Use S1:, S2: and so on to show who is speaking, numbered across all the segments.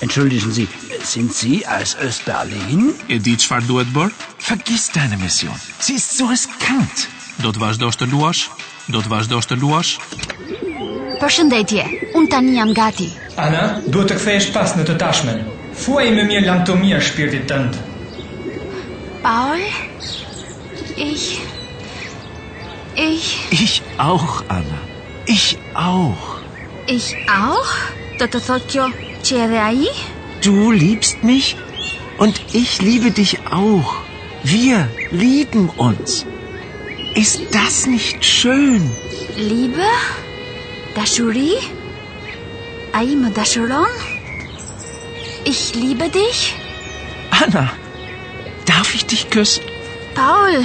S1: Entschuldigen Sie, sind Sie aus Östberlin?
S2: E di çfarë duhet bërë?
S3: Vergiss deine Mission. Sie ist so riskant.
S2: Do të vazhdosh të luash? Do të vazhdosh të luash?
S4: Përshëndetje, unë tani jam gati.
S5: Ana, duhet të kthehesh pas në të tashmen. Thuaj më mirë lamtumirë shpirtit tënd.
S4: Paul? Ich Ich
S3: Ich auch, Ana. Ich auch.
S4: Ich auch? Tototocho Cherai?
S3: Du liebst mich und ich liebe dich auch. Wir lieben uns. Ist das nicht schön?
S4: Liebe? Dashuri? Aima Dashuron? Ich liebe dich?
S3: Anna! Darf ich dich küssen?
S4: Paul,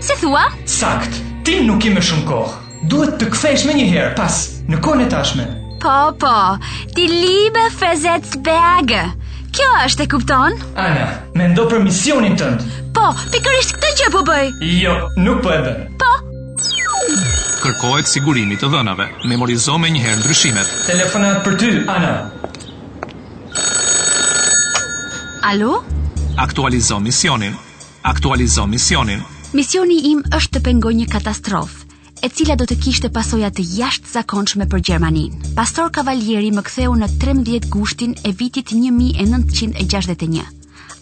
S4: Si thua?
S5: Sakt. Ti nuk ke më shumë kohë. Duhet të kthesh menjëherë pas në kohën e tashme.
S4: Po, po. Die Liebe versetzt Berge. Kjo është e kupton?
S5: Ana, mendo për misionin tënd.
S4: Po, pikërisht këtë gjë po bëj.
S5: Jo, nuk po e bën.
S4: Po.
S2: Kërkohet sigurimi i të dhënave. Memorizo menjëherë ndryshimet.
S5: Telefonatë për ty, Ana.
S4: Alo?
S2: Aktualizo misionin. Aktualizo misionin.
S4: Misioni im është të pengoj një katastrofë, e cila do të kishte pasoja të jashtëzakonshme për Gjermaninë. Pastor Kavalieri më ktheu në 13 gushtin e vitit 1961,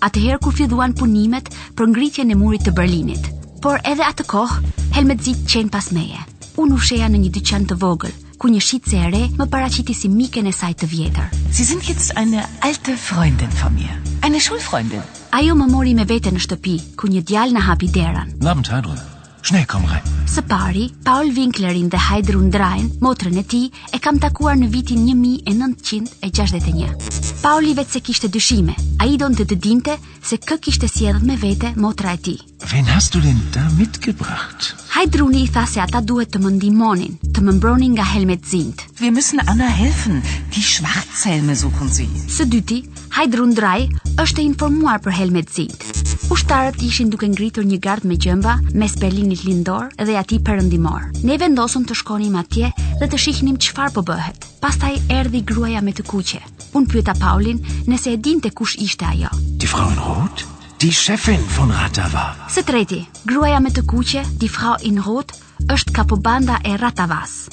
S4: atëherë kur filluan punimet për ngritjen e murit të Berlinit. Por edhe atë kohë, helmetëzinjtë qenë pas meje. Unë u fsheha në një dyqan të vogël, ku një shitëse e re më paraqiti si miken e saj të vjetër.
S6: Sie sind jetzt eine alte Freundin von mir. Eine Schulfreundin.
S4: Ajo më mori me vete në shtëpi, ku një djalë na hapi derën.
S3: Abend, Heidrun. Schnell komm rein.
S4: Së pari, Paul Winklerin dhe Heidrun Drajn, motrën e tij, e kam takuar në vitin 1961. Pauli veçse kishte dyshime, ai donte të dinte se kë kishte sjellë me vete motra e tij.
S3: Wen hast du denn da mitgebracht?
S4: Heidruni i tha se ata duhet të më ndihmonin, të më mbronin nga helmetëzinjtë.
S6: Wir müssen Anna helfen, die Schwarzhelme suchen sie.
S4: Së dyti, Heidrun Draj është e informuar për helmetëzinjtë. Ushtarët ishin duke ngritur një gardh me gjemba mes Berlinit lindor dhe atij perëndimor. Ne vendosëm të shkonim atje dhe të shihnim çfarë po bëhej. Pastaj erdhi gruaja me të kuqe. Unë pyeta Paulin nëse e dinte kush ishte ajo.
S3: Die Frau in Rot? Die Chefin von Ratava.
S4: Së treti, gruaja me të kuqe, die Frau in Rot, është kapobanda e Ratavas.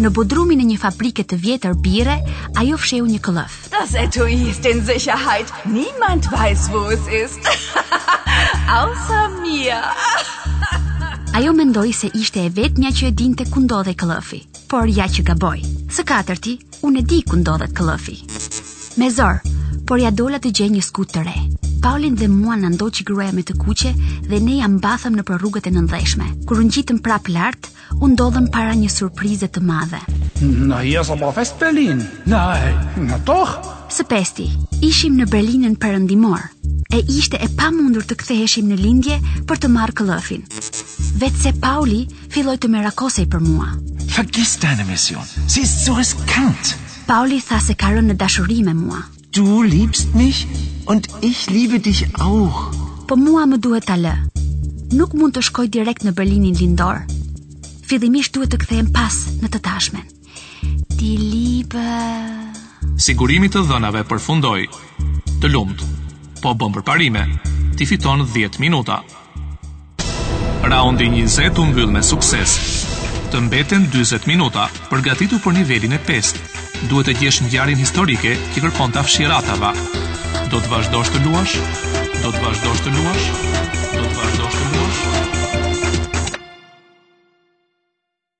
S4: Në bodrumin e një fabrike të vjetër birre, ajo fshehu një këllëf.
S6: Das Etui ist in Sicherheit, niemand weiß, wo es ist. Außer mir.
S4: Ajo mendoi se ishte e vetmja që e dinte ku ndodhej këllëfi, por ja që gaboi. Së katërti, Unë e di ku ndodhet këllëfi. Me zor, por ia dola të gjej një skutë të re. Paulin dhe mua na ndoqi gruaja me të kuqe dhe ne ia mbathëm nëpër rrugët e nëndheshme. Kur u ngjitëm prapë lart, u ndodhëm para një surprize të madhe.
S1: Nein, das ist Westberlin. Nein, nein. Doch.
S4: Së pesti, ishim në Berlinin perëndimor e ishte e pamundur të ktheheshim në lindje për të marrë këllëfin. Veçse Pauli filloi të merakosej për mua.
S3: Vergiss deine Mission, sie ist zu riskant.
S4: Pauli tha se ka rënë në dashuri me mua.
S3: Du liebst mich und ich liebe dich auch.
S4: Po mua më duhet ta lë. Nuk mund të shkoj direkt në Berlinin Lindor. Fillimisht duhet të kthehem pas në të tashmen. Die Liebe.
S2: Sigurimi i të dhënave përfundoi. Të lumtë. Po bën përparime. Ti fiton 10 minuta. Raundi 20 u mbyll me sukses. Të mbeten 40 minuta, përgatitu për nivelin e 5. Duhet të gjesh ngjarjen historike që kërkon ta fshijë Ratava. Do të vazhdosh të luash? Do të vazhdosh të luash? Do të vazhdosh të luash?